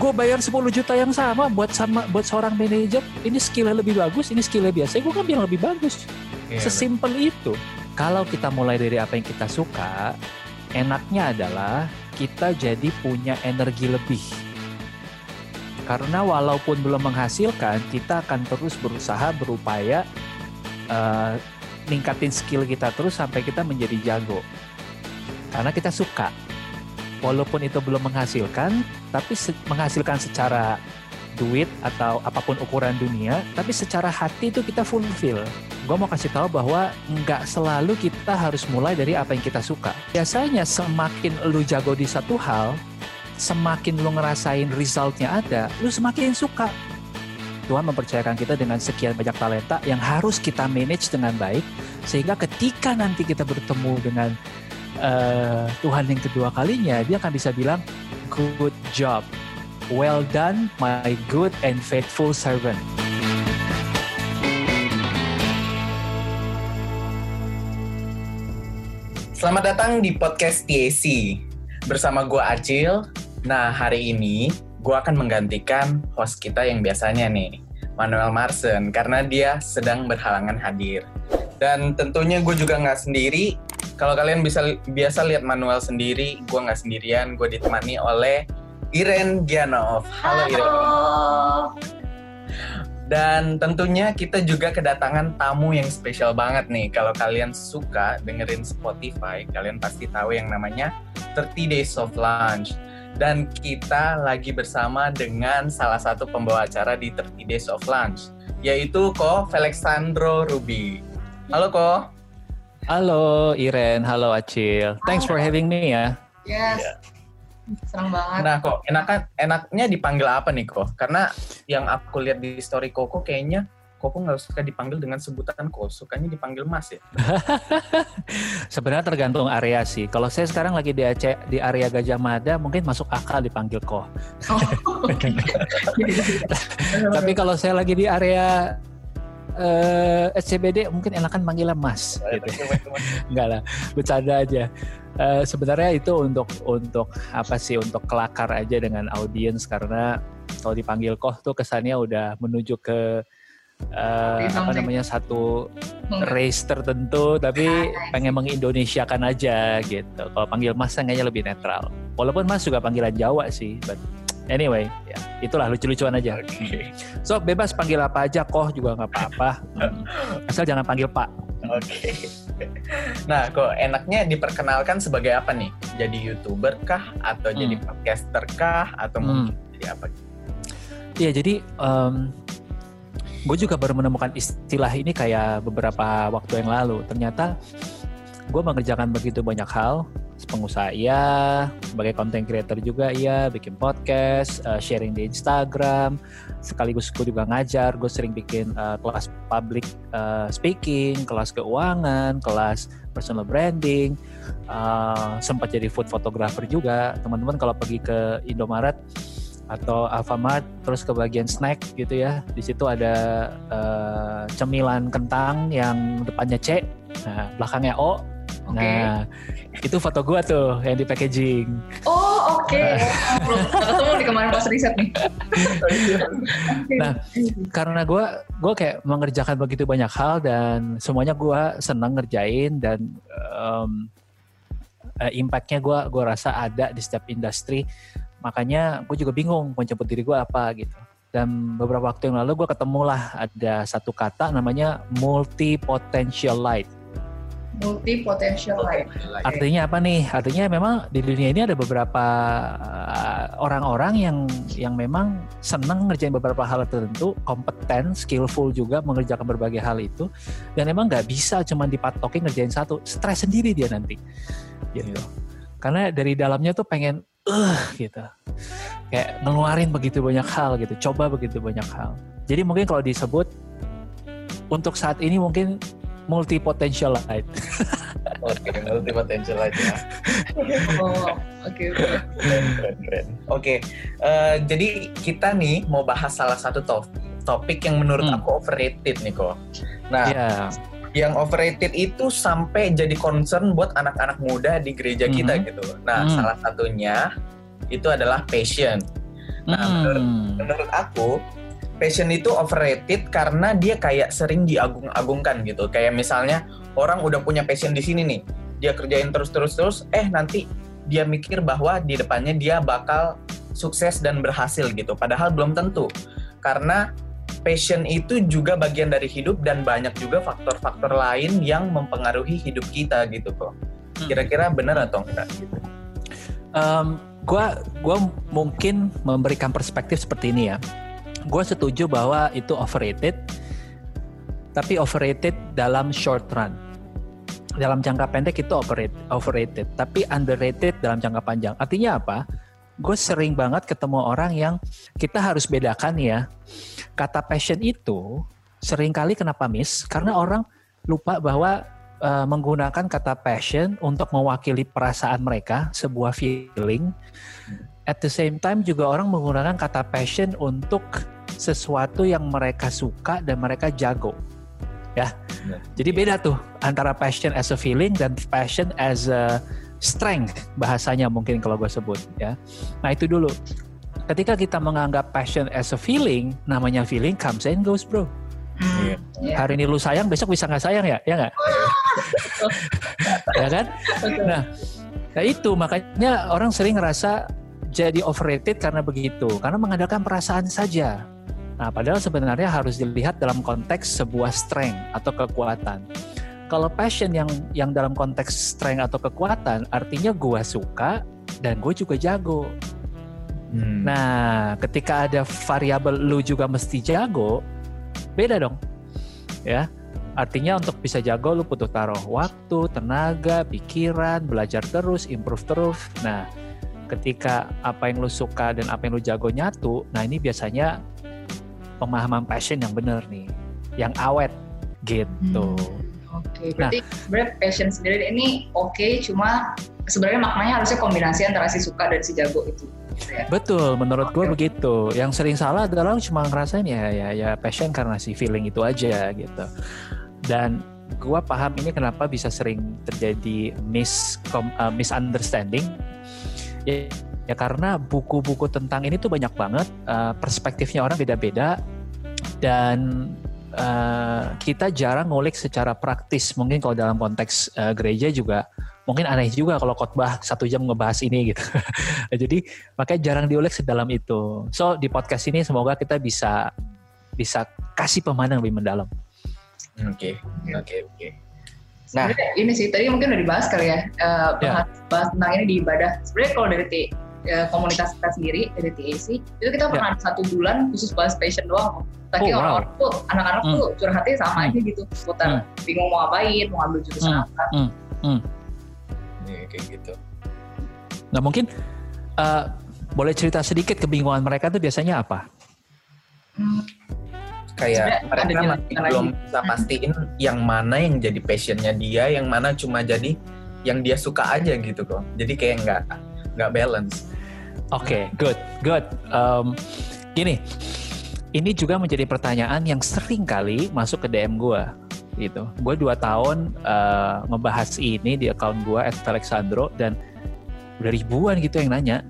gue bayar 10 juta yang sama buat sama buat seorang manajer ini skillnya lebih bagus ini skillnya biasa. Gue kan bilang lebih bagus. Iya, sesimpel itu. Kalau kita mulai dari apa yang kita suka enaknya adalah kita jadi punya energi lebih. Karena walaupun belum menghasilkan kita akan terus berusaha berupaya eh, ningkatin skill kita terus sampai kita menjadi jago. Karena kita suka walaupun itu belum menghasilkan tapi se- menghasilkan secara duit atau apa pun ukuran dunia tapi secara hati itu kita fulfill. Gue mau kasih tahu bahwa nggak selalu kita harus mulai dari apa yang kita suka. Biasanya semakin lu jago di satu hal semakin lu ngerasain resultnya ada lu semakin suka. Tuhan mempercayakan kita dengan sekian banyak talenta yang harus kita manage dengan baik sehingga ketika nanti kita bertemu dengan eh, Tuhan yang kedua kalinya dia akan bisa bilang good job. Well done my good and faithful servant. Selamat datang di podcast TAC bersama gue Acil. Nah hari ini gue akan menggantikan host kita yang biasanya nih, Manuel Marsen, karena dia sedang berhalangan hadir. Dan tentunya gue juga nggak sendiri. Kalau kalian bisa biasa lihat Manuel sendiri, gue nggak sendirian. Gue ditemani oleh Iren Gianov. Halo, Iren. Dan tentunya kita juga kedatangan tamu yang spesial banget nih. Kalau kalian suka dengerin Spotify, kalian pasti tahu yang namanya 30 Days of Lunch. Dan kita lagi bersama dengan salah satu pembawa acara di 30 Days of Lunch, yaitu Ko Felixandro Ruby. Halo Ko. halo Iren halo Acil thanks for having me ya Yes. Senang banget. Nah kok enakan enaknya dipanggil apa nih Ko? Karena yang aku lihat di story Koko kayaknya Koko nggak suka dipanggil dengan sebutan Ko, sukanya dipanggil Mas ya. sebenarnya tergantung area sih kalau saya sekarang lagi di Aceh di area Gajah Mada mungkin masuk akal dipanggil koh Oh, oke. Tapi kalau saya lagi di area eh, SCBD mungkin enakan manggilnya Mas. Gitu. Enggak lah, bercanda aja. Eh, sebenarnya itu untuk untuk apa sih? Untuk kelakar aja dengan audiens karena kalau dipanggil koh tuh kesannya udah menuju ke eh, apa namanya satu race tertentu, tapi pengen mengindonesiakan aja gitu. Kalau panggil Mas kayaknya lebih netral. Walaupun Mas juga panggilan Jawa sih, but anyway, ya itulah lucu-lucuan aja. Oke. So bebas panggil apa aja, koh juga nggak apa-apa. Hmm. Asal jangan panggil Pak. Oke. Nah, kok enaknya diperkenalkan sebagai apa nih? Jadi youtuber kah, atau jadi Hmm. podcaster kah, atau Hmm. mungkin jadi apa? Iya, jadi gue juga baru menemukan istilah ini kayak beberapa waktu yang lalu. Ternyata gue mengerjakan begitu banyak hal. Pengusaha iya, sebagai content creator juga iya, bikin podcast, eh, sharing di Instagram, sekaligus gue juga ngajar. Gue sering bikin eh, kelas public eh, speaking, kelas keuangan, kelas personal branding, eh, sempat jadi food photographer juga. Teman-teman kalau pergi ke Indomaret atau Alfamart terus ke bagian snack gitu ya di situ ada eh, cemilan kentang yang depannya C nah belakangnya O Oke. nah itu foto gua tuh yang di packaging Oh, oke. Belum ketemu di kemarin pas riset nih. Nah, karena gua gua kayak mengerjakan begitu banyak hal dan semuanya gua senang ngerjain dan em, eh, impactnya gua gua rasa ada di setiap industri makanya gue juga bingung mau jemput diri gue apa gitu dan beberapa waktu yang lalu gue ketemulah ada satu kata namanya multi potential light Multi potential life. Artinya apa nih? Artinya memang di dunia ini ada beberapa uh, orang-orang yang yang memang senang ngerjain beberapa hal tertentu, kompeten, skillful juga mengerjakan berbagai hal itu, dan memang nggak bisa cuma dipatokin ngerjain satu, stres sendiri dia nanti, gitu. Karena dari dalamnya tuh pengen, eh gitu, kayak ngeluarin begitu banyak hal gitu, coba begitu banyak hal. Jadi mungkin kalau disebut untuk saat ini mungkin multi potential light. Oke, multi potential aja. Oh, oke. eh, jadi kita nih mau bahas salah satu top- topik yang menurut Hmm. aku overrated nih kok. Nah, Ya, yang overrated itu sampai jadi concern buat anak-anak muda di gereja kita Mhm. gitu. Nah, Hmm. salah satunya itu adalah passion. Nah, menurut, menurut aku passion itu overrated karena dia kayak sering diagung-agungkan gitu. Kayak misalnya orang udah punya passion di sini nih, dia kerjain terus-terus terus, eh nanti dia mikir bahwa di depannya dia bakal sukses dan berhasil gitu. Padahal belum tentu. Karena passion itu juga bagian dari hidup dan banyak juga faktor-faktor lain yang mempengaruhi hidup kita gitu kok. Hmm. Kira-kira benar atau enggak gitu? Um, gua gua mungkin memberikan perspektif seperti ini ya gue setuju bahwa itu overrated, tapi overrated dalam short run. Dalam jangka pendek itu overrated, overrated, tapi underrated dalam jangka panjang. Artinya apa? Gue sering banget ketemu orang yang kita harus bedakan ya. Kata passion itu sering kali kenapa miss? Karena orang lupa bahwa uh, menggunakan kata passion untuk mewakili perasaan mereka, sebuah feeling at the same time juga orang menggunakan kata passion untuk sesuatu yang mereka suka dan mereka jago. Ya. ya. Jadi beda tuh antara passion as a feeling dan passion as a strength bahasanya mungkin kalau gue sebut ya. Nah, itu dulu. Ketika kita menganggap passion as a feeling, namanya feeling comes and goes, bro. Hmm. Yeah. Hari ini lu sayang, besok bisa nggak sayang ya? Ya nggak? ya kan? Nah, nah itu makanya orang sering ngerasa jadi overrated karena begitu, karena mengandalkan perasaan saja. Nah, padahal sebenarnya harus dilihat dalam konteks sebuah strength atau kekuatan. Kalau passion yang yang dalam konteks strength atau kekuatan, artinya gue suka dan gue juga jago. Hmm. Nah, ketika ada variabel lu juga mesti jago, beda dong, ya. Artinya untuk bisa jago lu butuh taruh waktu, tenaga, pikiran, belajar terus, improve terus. Nah, ketika apa yang lu suka dan apa yang lu jago nyatu, nah ini biasanya pemahaman passion yang benar nih, yang awet gitu. Hmm. Oke, okay, berarti nah, sebenarnya passion sendiri ini oke, okay, cuma sebenarnya maknanya harusnya kombinasi antara si suka dan si jago itu. Gitu ya? Betul, menurut okay. gue begitu. Yang sering salah adalah cuma ngerasain ya, ya, ya passion karena si feeling itu aja gitu. Dan gue paham ini kenapa bisa sering terjadi mis uh, misunderstanding Ya, ya karena buku-buku tentang ini tuh banyak banget, uh, perspektifnya orang beda-beda dan uh, kita jarang ngulik secara praktis. Mungkin kalau dalam konteks uh, gereja juga mungkin aneh juga kalau khotbah satu jam ngebahas ini gitu. Jadi makanya jarang diulik sedalam itu. So di podcast ini semoga kita bisa bisa kasih pemahaman lebih mendalam. Oke, oke, oke. Nah, ini sih tadi mungkin udah dibahas kali ya, uh, bahas, yeah. bahas tentang ini di ibadah. Sebenarnya kalau dari uh, komunitas kita sendiri dari TAC itu kita ya. pernah yeah. satu bulan khusus bahas passion doang. Tapi oh, orang-orang wow. tuh anak-anak mm. tuh curhatnya sama mm. aja gitu, seputar mm. bingung mau ngapain, mau ambil jurusan mm. apa. Mm. Mm. Ya, kayak gitu. Nah mungkin uh, boleh cerita sedikit kebingungan mereka tuh biasanya apa? Hmm kayak mereka masih belum bisa pastiin yang mana yang jadi passionnya dia, yang mana cuma jadi yang dia suka aja gitu kok. Jadi kayak nggak nggak balance. Oke, okay, good, good. Um, gini, ini juga menjadi pertanyaan yang sering kali masuk ke DM gue gitu. Gue dua tahun uh, ngebahas ini di account gue Alexandro dan udah ribuan gitu yang nanya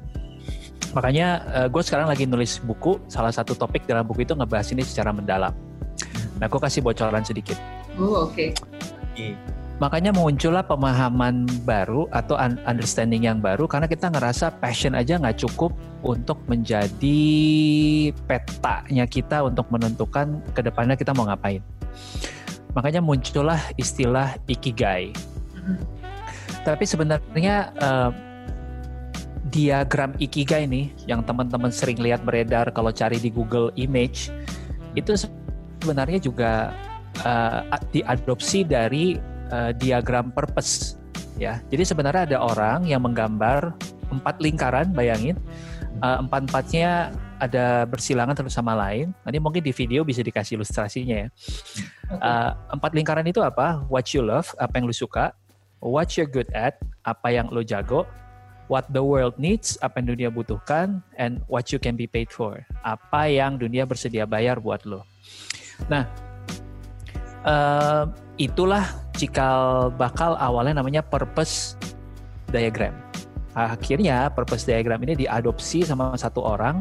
Makanya uh, gue sekarang lagi nulis buku, salah satu topik dalam buku itu ngebahas ini secara mendalam. Nah, gue kasih bocoran sedikit. Oh, oke. Okay. Makanya muncullah pemahaman baru atau understanding yang baru karena kita ngerasa passion aja nggak cukup untuk menjadi petanya kita untuk menentukan ke depannya kita mau ngapain. Makanya muncullah istilah ikigai. Mm -hmm. Tapi sebenarnya uh, diagram ikigai ini yang teman-teman sering lihat beredar kalau cari di Google Image itu sebenarnya juga uh, diadopsi dari uh, diagram purpose ya. Jadi sebenarnya ada orang yang menggambar empat lingkaran, bayangin uh, empat-empatnya ada bersilangan satu sama lain. Nanti mungkin di video bisa dikasih ilustrasinya ya. Uh, empat lingkaran itu apa? What you love, apa yang lu suka. What you're good at, apa yang lu jago what the world needs, apa yang dunia butuhkan, and what you can be paid for, apa yang dunia bersedia bayar buat lo. Nah, uh, itulah cikal bakal awalnya namanya purpose diagram. Akhirnya purpose diagram ini diadopsi sama satu orang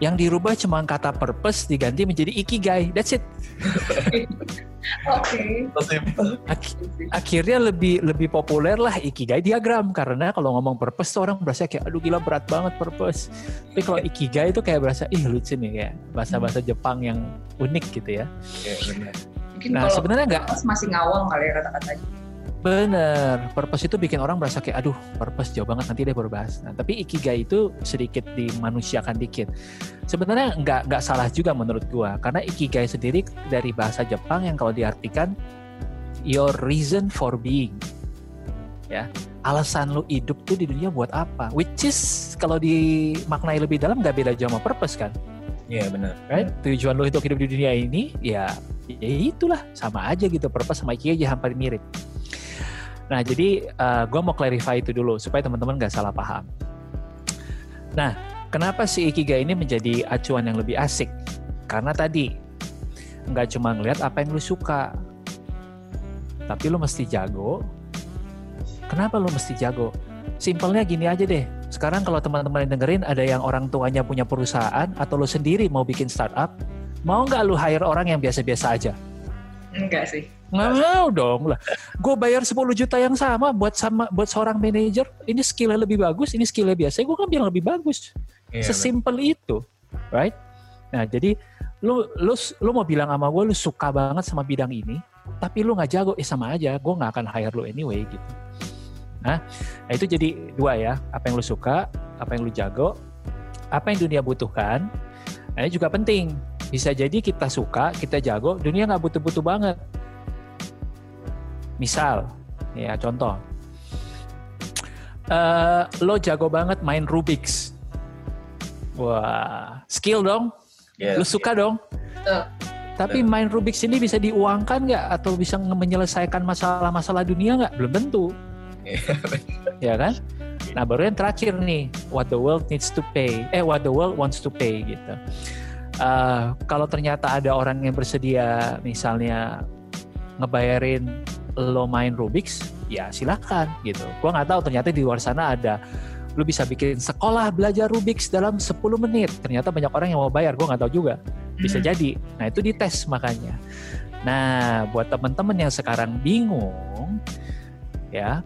Yang dirubah cuma kata purpose diganti menjadi ikigai. That's it. Oke. Ak- akhirnya lebih lebih populer lah ikigai diagram karena kalau ngomong purpose tuh orang berasa kayak aduh gila berat banget purpose. Tapi kalau ikigai itu kayak berasa ih lucu nih kayak bahasa-bahasa Jepang yang unik gitu ya. Iya benar. Mungkin Nah, kalau sebenarnya nggak masih ngawang kali ya kata-katanya. Bener, purpose itu bikin orang merasa kayak aduh purpose jauh banget nanti dia baru bahas. Nah, tapi ikigai itu sedikit dimanusiakan dikit. Sebenarnya nggak nggak salah juga menurut gua karena ikigai sendiri dari bahasa Jepang yang kalau diartikan your reason for being. Ya, alasan lu hidup tuh di dunia buat apa? Which is kalau dimaknai lebih dalam nggak beda jauh sama purpose kan? Iya benar. Right? Tujuan lu untuk hidup di dunia ini ya ya itulah sama aja gitu purpose sama ikigai hampir mirip. Nah, jadi uh, gue mau clarify itu dulu supaya teman-teman nggak salah paham. Nah, kenapa si Ikigai ini menjadi acuan yang lebih asik? Karena tadi nggak cuma ngelihat apa yang lu suka, tapi lu mesti jago. Kenapa lu mesti jago? Simpelnya gini aja deh. Sekarang kalau teman-teman yang dengerin ada yang orang tuanya punya perusahaan atau lu sendiri mau bikin startup, mau nggak lu hire orang yang biasa-biasa aja? Enggak sih. Nggak mau dong lah. Gue bayar 10 juta yang sama buat sama buat seorang manajer. Ini skillnya lebih bagus, ini skillnya biasa. Gue kan bilang lebih bagus. Iya, Sesimpel itu, right? Nah jadi lu lu lu mau bilang sama gue lu suka banget sama bidang ini, tapi lu nggak jago, eh sama aja. Gue nggak akan hire lu anyway gitu. Nah, nah itu jadi dua ya. Apa yang lu suka, apa yang lu jago, apa yang dunia butuhkan. Nah, ini juga penting. Bisa jadi kita suka, kita jago, dunia nggak butuh-butuh banget. Misal, ya contoh, eh, lo jago banget main Rubik's. Wah, skill dong. Iya, Lo suka dong. Betul. Tapi main Rubik's ini bisa diuangkan nggak atau bisa menyelesaikan masalah-masalah dunia nggak? Belum tentu, Iya, ya kan? Nah baru yang terakhir nih, what the world needs to pay, eh what the world wants to pay gitu. Eh, kalau ternyata ada orang yang bersedia, misalnya ngebayarin lo main Rubik's, ya silakan gitu. Gua nggak tahu ternyata di luar sana ada lu bisa bikin sekolah belajar Rubik's dalam 10 menit. Ternyata banyak orang yang mau bayar, gua nggak tahu juga. Bisa Hmm. jadi. Nah, itu dites makanya. Nah, buat teman-teman yang sekarang bingung ya,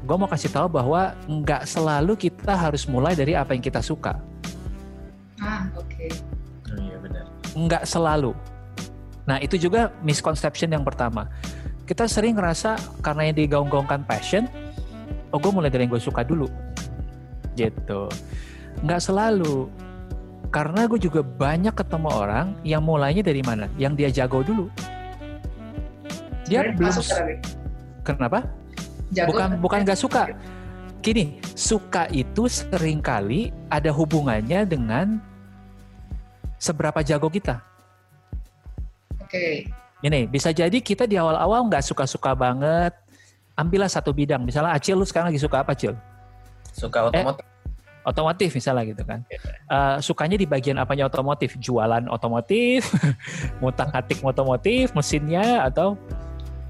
gue mau kasih tahu bahwa nggak selalu kita harus mulai dari apa yang kita suka. Ah, oke. Oh, Iya benar. Nggak selalu. Nah, itu juga misconception yang pertama. Kita sering ngerasa karena yang digaung-gaungkan passion, oh gue mulai dari yang gue suka dulu. Gitu. Nggak selalu. Karena gue juga banyak ketemu orang yang mulainya dari mana? Yang dia jago dulu. Dia Sebenarnya belum. Kenapa? Jago bukan tapi- bukan nggak suka. Gini, suka itu sering kali ada hubungannya dengan seberapa jago kita. Oke. Ini bisa jadi kita di awal-awal nggak suka-suka banget. Ambillah satu bidang. Misalnya Acil, lu sekarang lagi suka apa, Acil? Suka otomotif. Otomotif misalnya gitu kan. Eh, sukanya di bagian apanya otomotif? Jualan otomotif, ngutak-ngatik otomotif, mesinnya, atau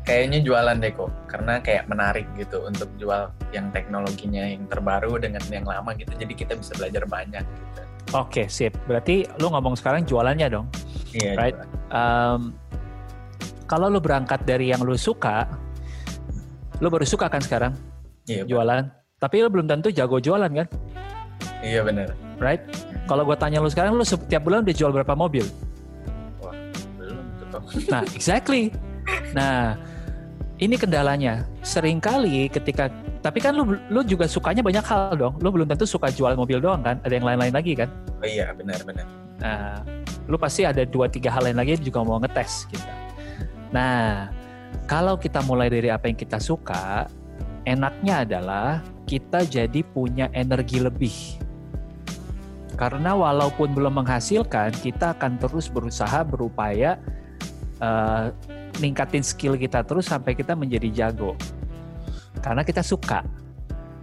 Kayaknya jualan deh kok. Karena kayak menarik gitu untuk jual yang teknologinya yang terbaru dengan yang lama gitu. Jadi kita bisa belajar banyak gitu. Oke, sip. Berarti lu ngomong sekarang jualannya dong. Iya. Right. jualan. um, kalau lu berangkat dari yang lu suka, lu baru suka kan sekarang Iya. jualan. Tapi lu belum tentu jago jualan kan, Iya benar. right? Kalau gue tanya lu sekarang, lu setiap bulan udah jual berapa mobil? Belum tuh. Nah, exactly. Nah, ini kendalanya. Seringkali ketika tapi kan lu lu juga sukanya banyak hal dong. Lu belum tentu suka jual mobil doang kan? Ada yang lain-lain lagi kan? Oh iya benar-benar. Nah, lu pasti ada dua tiga hal lain lagi yang juga mau ngetes kita. Nah, kalau kita mulai dari apa yang kita suka, enaknya adalah kita jadi punya energi lebih. Karena walaupun belum menghasilkan, kita akan terus berusaha berupaya eh, ningkatin skill kita terus sampai kita menjadi jago. Karena kita suka.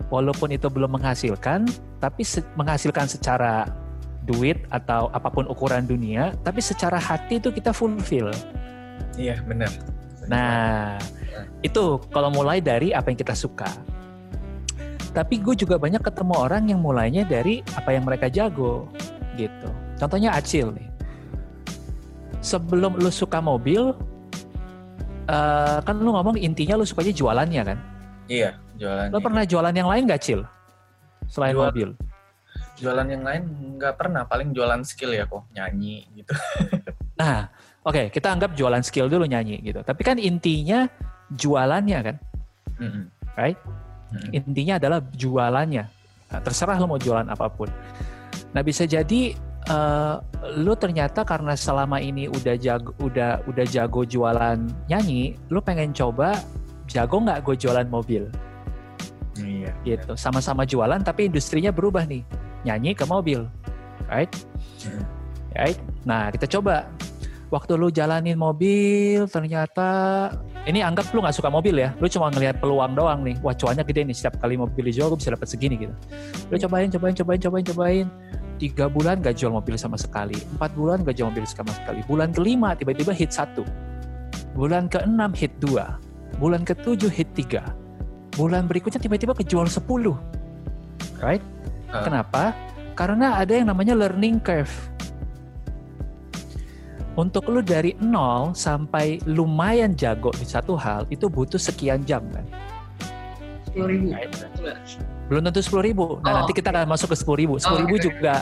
Walaupun itu belum menghasilkan, tapi se- menghasilkan secara duit atau apa pun ukuran dunia, tapi secara hati itu kita fulfill. Iya benar. Nah, itu kalau mulai dari apa yang kita suka. Tapi gue juga banyak ketemu orang yang mulainya dari apa yang mereka jago. gitu. Contohnya Acil nih. Sebelum lu suka mobil, uh, kan lu ngomong intinya lu sukanya jualannya kan? Iya, jualan. Lu pernah jualan yang lain gak Cil? Selain Jual, mobil? Jualan yang lain nggak pernah, paling jualan skill ya kok, nyanyi gitu. nah, oke, okay, kita anggap jualan skill dulu nyanyi gitu. Tapi kan intinya jualannya kan? Mm -hmm. Right? Mm -hmm. Intinya adalah jualannya. Nah, terserah lo mau jualan apa pun. Nah, bisa jadi uh, lu ternyata karena selama ini udah jago udah udah jago jualan nyanyi, lu pengen coba jago nggak gue jualan mobil? Iya. Gitu. Sama-sama jualan tapi industrinya berubah nih. Nyanyi ke mobil. Right? Hmm. Right? Nah, kita coba. Waktu lu jalanin mobil, ternyata ini anggap lu nggak suka mobil ya, lu cuma ngelihat peluang doang nih, wah cuannya gede nih, setiap kali mobil dijual gue bisa dapat segini gitu. Lu cobain, cobain, cobain, cobain, cobain, tiga bulan gak jual mobil sama sekali, empat bulan gak jual mobil sama sekali, bulan kelima tiba-tiba hit satu, bulan keenam hit dua, bulan ketujuh hit tiga, bulan berikutnya tiba-tiba kejual sepuluh, right? Uh. Kenapa? Karena ada yang namanya learning curve. Untuk lu dari nol sampai lumayan jago di satu hal itu butuh sekian jam kan? Sepuluh ribu. Right? Belum tentu sepuluh ribu. Nah oh, nanti kita akan masuk ke sepuluh ribu. Sepuluh ribu oh, okay. juga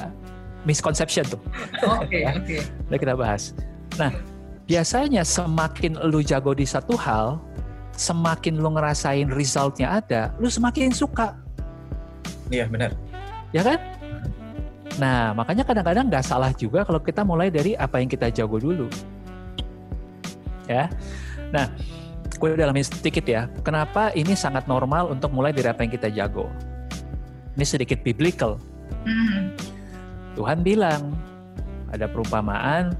misconception tuh. Oke ya. oke. Nah kita bahas. Nah biasanya semakin lu jago di satu hal, semakin lu ngerasain resultnya ada, lu semakin suka. Iya benar. Ya kan? Nah makanya kadang-kadang nggak salah juga kalau kita mulai dari apa yang kita jago dulu. Ya. Nah gue dalamin sedikit ya. Kenapa ini sangat normal untuk mulai dari apa yang kita jago? Ini sedikit biblical. Mm. Tuhan bilang ada perumpamaan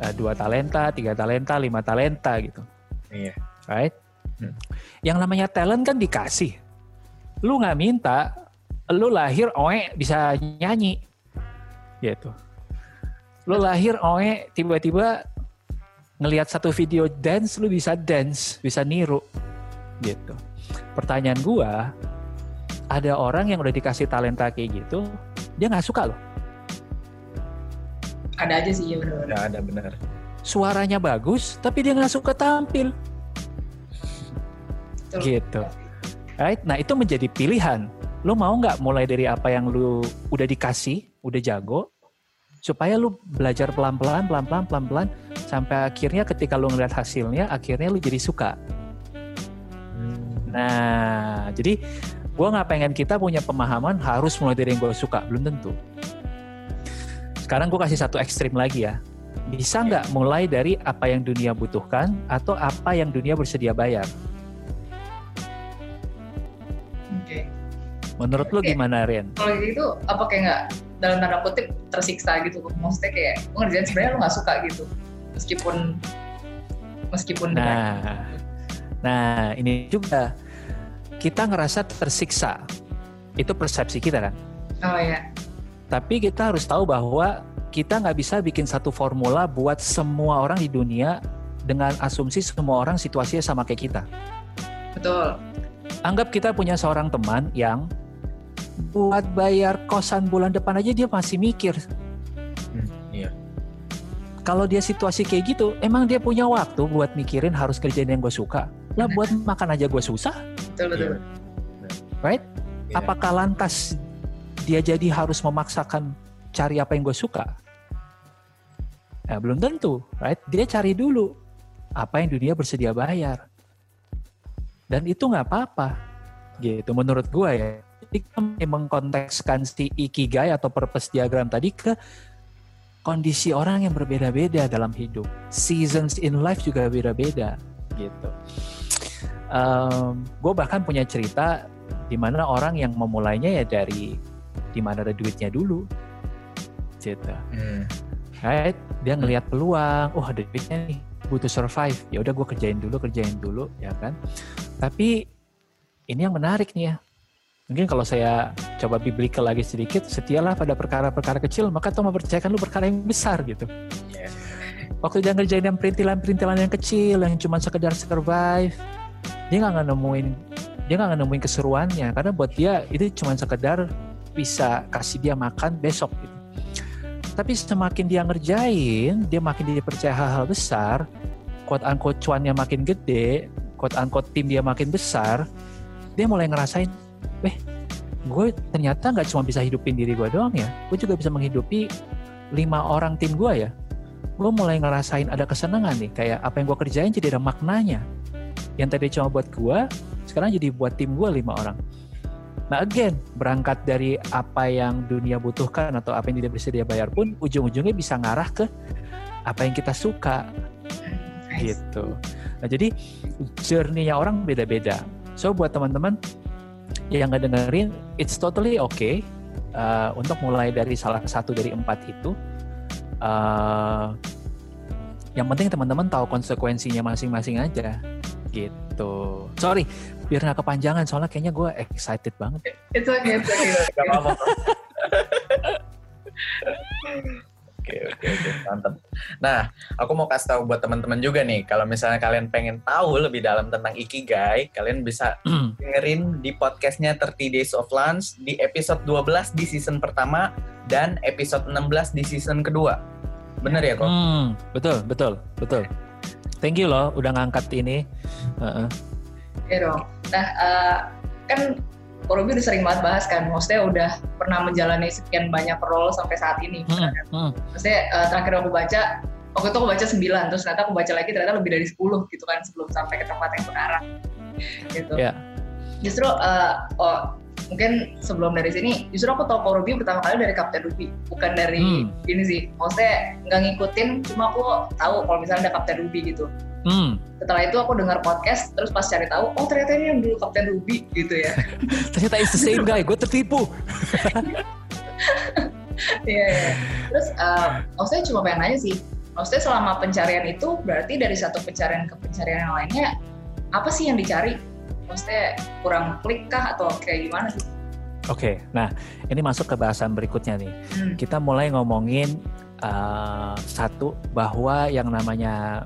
uh, dua talenta, tiga talenta, lima talenta gitu. Iya. Right? Hmm. Yang namanya talent kan dikasih. Lu nggak minta, lu lahir oe bisa nyanyi. Gitu. Lu lahir oe tiba-tiba ngelihat satu video dance lu bisa dance, bisa niru. Gitu. Pertanyaan gua, ada orang yang udah dikasih talenta kayak gitu, dia nggak suka loh. Ada aja sih ya benar. Ada, ada benar. Suaranya bagus, tapi dia nggak suka tampil. Betul. Gitu. Right? Nah itu menjadi pilihan. Lo mau nggak mulai dari apa yang lu udah dikasih, udah jago, supaya lu belajar pelan-pelan, pelan-pelan, pelan-pelan, sampai akhirnya ketika lu ngeliat hasilnya, akhirnya lu jadi suka. Hmm. Nah, jadi gue nggak pengen kita punya pemahaman harus mulai dari yang gue suka belum tentu sekarang gue kasih satu ekstrim lagi ya bisa nggak mulai dari apa yang dunia butuhkan atau apa yang dunia bersedia bayar Oke. Menurut lo gimana, Ren? Kalau gitu, apa kayak nggak dalam tanda kutip tersiksa gitu? Maksudnya kayak gue ngerjain sebenarnya lo nggak suka gitu, meskipun meskipun. Nah, nah ini juga kita ngerasa tersiksa. Itu persepsi kita kan. Oh ya. Tapi kita harus tahu bahwa kita nggak bisa bikin satu formula buat semua orang di dunia dengan asumsi semua orang situasinya sama kayak kita. Betul. Anggap kita punya seorang teman yang buat bayar kosan bulan depan aja dia masih mikir. Hmm, iya. Kalau dia situasi kayak gitu, emang dia punya waktu buat mikirin harus kerjain yang gue suka. Lah buat makan aja gue susah betul betul. Yeah. Right? Yeah. Apakah lantas dia jadi harus memaksakan cari apa yang gue suka? Ya, belum tentu, right? Dia cari dulu apa yang dunia bersedia bayar. Dan itu nggak apa-apa, gitu menurut gue ya. Jadi mengkontekskan si ikigai atau purpose diagram tadi ke kondisi orang yang berbeda-beda dalam hidup. Seasons in life juga beda-beda, gitu um, gue bahkan punya cerita di mana orang yang memulainya ya dari di mana ada duitnya dulu. Gitu. Hmm. right? Dia ngelihat peluang oh ada duitnya nih butuh survive. Ya udah gue kerjain dulu kerjain dulu ya kan? Tapi ini yang menarik nih ya. Mungkin kalau saya coba biblical lagi sedikit setialah pada perkara-perkara kecil maka Tuhan mempercayakan lu perkara yang besar gitu. Yeah. waktu dia ngerjain yang perintilan-perintilan yang kecil yang cuma sekedar survive dia nggak nemuin dia nggak nemuin keseruannya karena buat dia itu cuma sekedar bisa kasih dia makan besok gitu. Tapi semakin dia ngerjain, dia makin dipercaya hal-hal besar, quote unquote cuannya makin gede, quote unquote tim dia makin besar, dia mulai ngerasain, weh, gue ternyata nggak cuma bisa hidupin diri gue doang ya, gue juga bisa menghidupi lima orang tim gue ya. Gue mulai ngerasain ada kesenangan nih, kayak apa yang gue kerjain jadi ada maknanya. Yang tadi cuma buat gue, sekarang jadi buat tim gue lima orang. Nah again, berangkat dari apa yang dunia butuhkan atau apa yang tidak bisa dia bayar pun, ujung-ujungnya bisa ngarah ke apa yang kita suka, gitu. Nah jadi journey-nya orang beda-beda. So buat teman-teman yang nggak dengerin, it's totally okay uh, untuk mulai dari salah satu dari empat itu. Uh, yang penting teman-teman tahu konsekuensinya masing-masing aja, gitu. Sorry, biar nggak kepanjangan soalnya kayaknya gue excited banget. It's okay, it's okay. Oke, oke, oke, mantap. Nah, aku mau kasih tahu buat teman-teman juga nih, kalau misalnya kalian pengen tahu lebih dalam tentang Ikigai, kalian bisa dengerin di podcastnya 30 Days of Lunch di episode 12 di season pertama dan episode 16 di season kedua. Bener ya, kok? Hmm, betul, betul, betul. Thank you loh, udah ngangkat ini. Uh -uh. Iya dong. Nah, uh, kan Korobi udah sering banget bahas kan, maksudnya udah pernah menjalani sekian banyak role sampai saat ini. Hmm, hmm. Maksudnya uh, terakhir aku baca, waktu itu aku baca 9, terus ternyata aku baca lagi ternyata lebih dari 10 gitu kan sebelum sampai ke tempat yang sekarang. Gitu. Yeah. Justru, uh, oh, mungkin sebelum dari sini, justru aku tahu Korobi pertama kali dari Kapten Ruby, bukan dari Hmm. ini sih. Maksudnya nggak ngikutin, cuma aku tahu kalau misalnya ada Kapten Ruby gitu. Hmm. Setelah itu aku dengar podcast, terus pas cari tahu, oh ternyata ini yang dulu Kapten Ruby gitu ya. Ternyata it's the same guy, gue tertipu. Iya, iya. Terus uh, maksudnya cuma pengen nanya sih, maksudnya selama pencarian itu berarti dari satu pencarian ke pencarian yang lainnya, apa sih yang dicari? Maksudnya kurang klik kah atau kayak gimana sih? Oke, nah ini masuk ke bahasan berikutnya nih. Hmm. Kita mulai ngomongin uh, satu bahwa yang namanya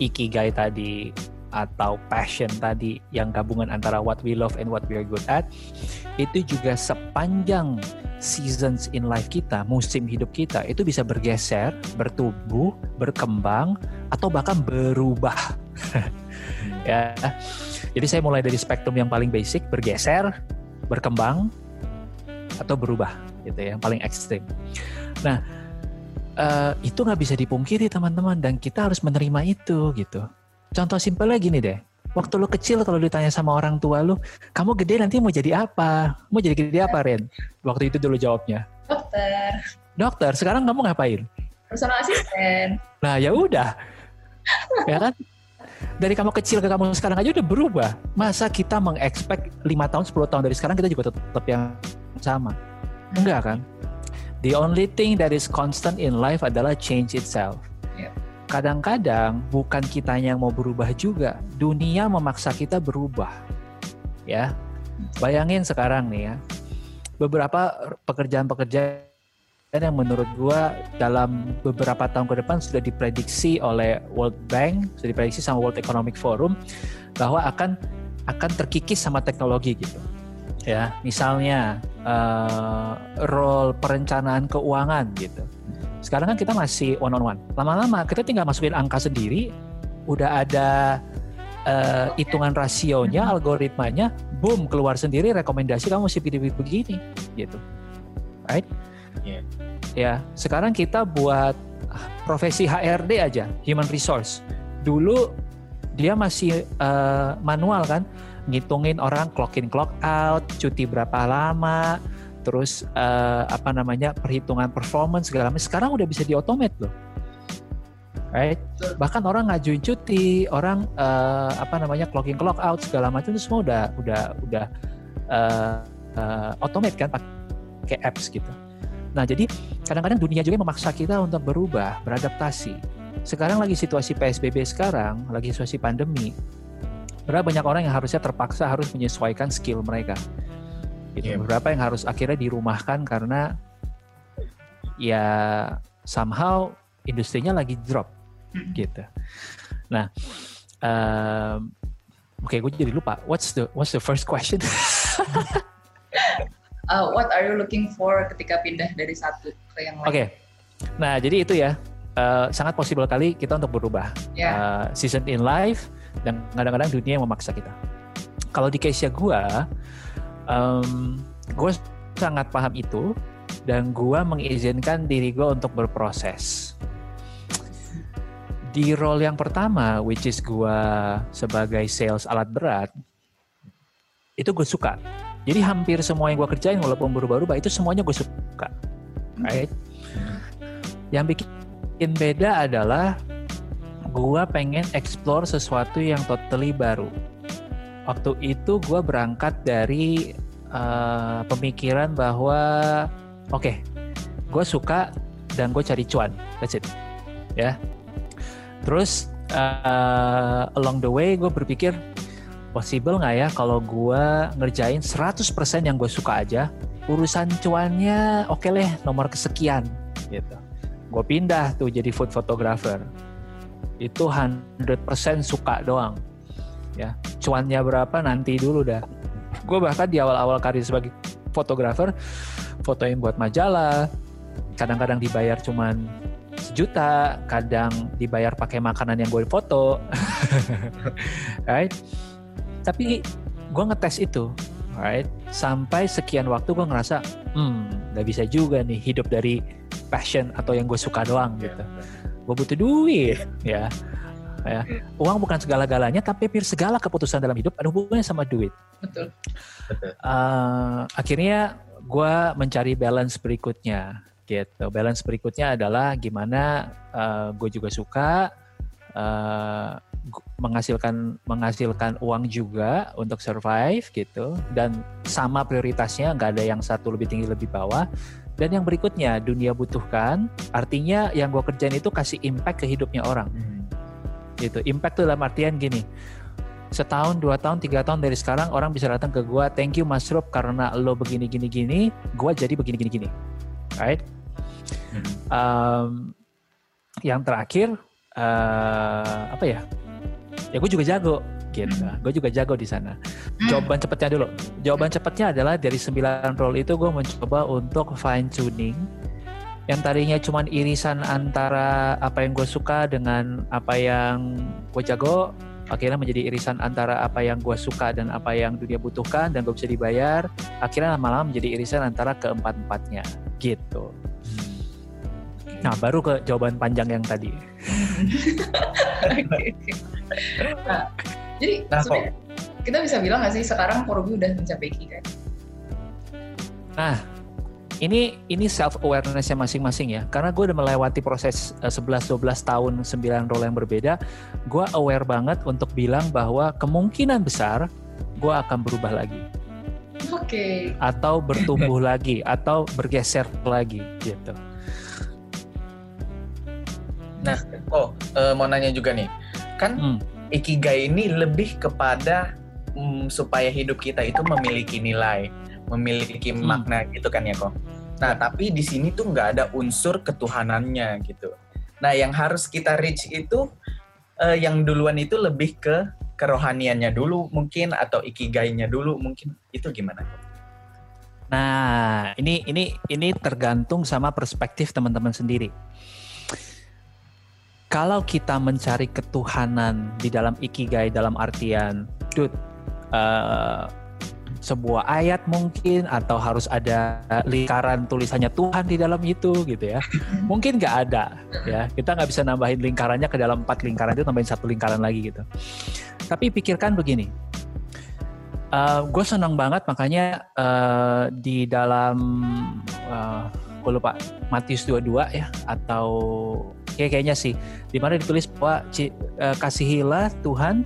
ikigai tadi atau passion tadi yang gabungan antara what we love and what we are good at itu juga sepanjang seasons in life kita, musim hidup kita itu bisa bergeser, bertumbuh, berkembang atau bahkan berubah. ya. Jadi saya mulai dari spektrum yang paling basic, bergeser, berkembang atau berubah gitu ya, yang paling ekstrim. Nah, eh, itu nggak bisa dipungkiri teman-teman dan kita harus menerima itu gitu. Contoh simpelnya gini deh, waktu lu kecil kalau ditanya sama orang tua lu, kamu gede nanti mau jadi apa? Mau jadi gede apa Ren? Waktu itu dulu jawabnya, Dokter, dokter. Sekarang kamu ngapain? personal asisten. Nah ya udah, ya kan? Dari kamu kecil ke kamu sekarang aja udah berubah. Masa kita mengexpect 5 tahun, 10 tahun dari sekarang kita juga tetap yang sama? Enggak kan? The only thing that is constant in life adalah change itself. Yep. Kadang-kadang bukan kita yang mau berubah juga, dunia memaksa kita berubah. Ya, bayangin sekarang nih ya, beberapa pekerjaan-pekerjaan yang menurut gua dalam beberapa tahun ke depan sudah diprediksi oleh World Bank, sudah diprediksi sama World Economic Forum bahwa akan akan terkikis sama teknologi gitu. Ya, misalnya eh, role perencanaan keuangan gitu. Sekarang kan kita masih one on one. Lama-lama kita tinggal masukin angka sendiri, udah ada eh, hitungan rasionya, algoritmanya, boom keluar sendiri rekomendasi kamu mesti pilih begini gitu. Right? Iya. Ya, sekarang kita buat profesi HRD aja, human resource. Dulu dia masih eh, manual kan, ngitungin orang clock in clock out, cuti berapa lama, terus eh, apa namanya perhitungan performance segala macam. Sekarang udah bisa diotomate loh. Right? Bahkan orang ngajuin cuti, orang eh, apa namanya clock in clock out segala macam itu semua udah udah udah eh, eh, automate kan pakai apps gitu. Nah, jadi kadang-kadang dunia juga memaksa kita untuk berubah, beradaptasi. Sekarang lagi situasi PSBB sekarang, lagi situasi pandemi. Berapa banyak orang yang harusnya terpaksa harus menyesuaikan skill mereka. Gitu. Iya. Beberapa yang harus akhirnya dirumahkan karena ya somehow industrinya lagi drop Hmm. gitu. Nah, um, oke gue jadi lupa. What's the What's the first question? Uh, what are you looking for ketika pindah dari satu ke yang lain? Oke, Nah, jadi itu ya uh, sangat possible kali kita untuk berubah. Yeah. Uh, season in life dan kadang-kadang dunia yang memaksa kita. Kalau di case gue, um, gue sangat paham itu dan gue mengizinkan diri gue untuk berproses. Di role yang pertama, which is gue sebagai sales alat berat, itu gue suka. Jadi hampir semua yang gue kerjain walaupun berubah-ubah itu semuanya gue suka. Right? Yang bikin beda adalah gue pengen explore sesuatu yang totally baru. Waktu itu gue berangkat dari uh, pemikiran bahwa oke, okay, gue suka dan gue cari cuan, that's it, ya. Terus uh, along the way gue berpikir possible nggak ya kalau gue ngerjain 100% yang gue suka aja, urusan cuannya oke okay leh nomor kesekian gitu. Gue pindah tuh jadi food photographer. Itu 100% suka doang. Ya, cuannya berapa nanti dulu dah gue bahkan di awal-awal karir sebagai fotografer fotoin buat majalah kadang-kadang dibayar cuman sejuta kadang dibayar pakai makanan yang gue foto right tapi gue ngetes itu right? Sampai sekian waktu gue ngerasa hmm nggak bisa juga nih hidup dari passion atau yang gue suka doang gitu. gue butuh duit ya. Ya. Uang bukan segala-galanya tapi hampir segala keputusan dalam hidup ada hubungannya sama duit. Betul, Uh, akhirnya gue mencari balance berikutnya gitu. Balance berikutnya adalah gimana uh, eh, gue juga suka uh, menghasilkan menghasilkan uang juga untuk survive gitu. Dan sama prioritasnya nggak ada yang satu lebih tinggi lebih bawah. Dan yang berikutnya dunia butuhkan. Artinya yang gue kerjain itu kasih impact ke hidupnya orang. Hmm. Gitu. Impact tuh dalam artian gini setahun dua tahun tiga tahun dari sekarang orang bisa datang ke gue thank you Mas Rup karena lo begini gini gini gue jadi begini gini gini. Right? Um, yang terakhir uh, apa ya ya gue juga jago gitu. Hmm. gue juga jago di sana. Hmm. jawaban cepatnya dulu. Jawaban cepatnya adalah dari sembilan role itu gue mencoba untuk fine tuning. Yang tadinya cuma irisan antara apa yang gue suka dengan apa yang gue jago akhirnya menjadi irisan antara apa yang gue suka dan apa yang dunia butuhkan dan gue bisa dibayar akhirnya lama-lama menjadi irisan antara keempat-empatnya gitu. Nah baru ke jawaban panjang yang tadi nah, jadi nah, kita bisa bilang nggak sih sekarang Korobi udah mencapai kan nah ini ini self awarenessnya masing-masing ya. Karena gue udah melewati proses uh, 11 12 tahun 9 role yang berbeda gue aware banget untuk bilang bahwa kemungkinan besar gue akan berubah lagi. Oke. Okay. atau bertumbuh lagi atau bergeser lagi gitu. Nah oh mau nanya juga nih kan hmm. ikigai ini lebih kepada um, supaya hidup kita itu memiliki nilai memiliki hmm. makna gitu kan ya kok. Nah tapi di sini tuh nggak ada unsur ketuhanannya gitu. Nah yang harus kita reach itu uh, yang duluan itu lebih ke kerohaniannya dulu mungkin atau ikigainya dulu mungkin itu gimana? Nah ini ini ini tergantung sama perspektif teman-teman sendiri. Kalau kita mencari ketuhanan di dalam ikigai dalam artian, dude, uh, sebuah ayat mungkin atau harus ada lingkaran tulisannya Tuhan di dalam itu gitu ya. Mungkin nggak ada ya. Kita nggak bisa nambahin lingkarannya ke dalam empat lingkaran itu tambahin satu lingkaran lagi gitu. Tapi pikirkan begini. Uh, gue senang banget makanya uh, di dalam uh, gue lupa Matius 22 ya atau kayak kayaknya sih di mana ditulis bahwa uh, kasihilah Tuhan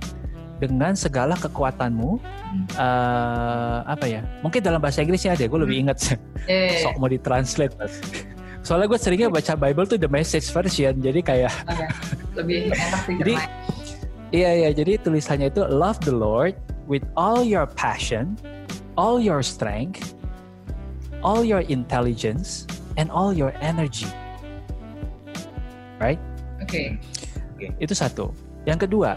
dengan segala kekuatanmu hmm. uh, apa ya mungkin dalam bahasa Inggrisnya ada gue lebih hmm. ingat eh. sok mau ditranslate soalnya gue seringnya baca Bible tuh the message version jadi kayak oh, ya. lebih enak jadi iya iya jadi tulisannya itu love the Lord with all your passion all your strength all your intelligence and all your energy. Right? Oke okay. okay. itu satu. Yang kedua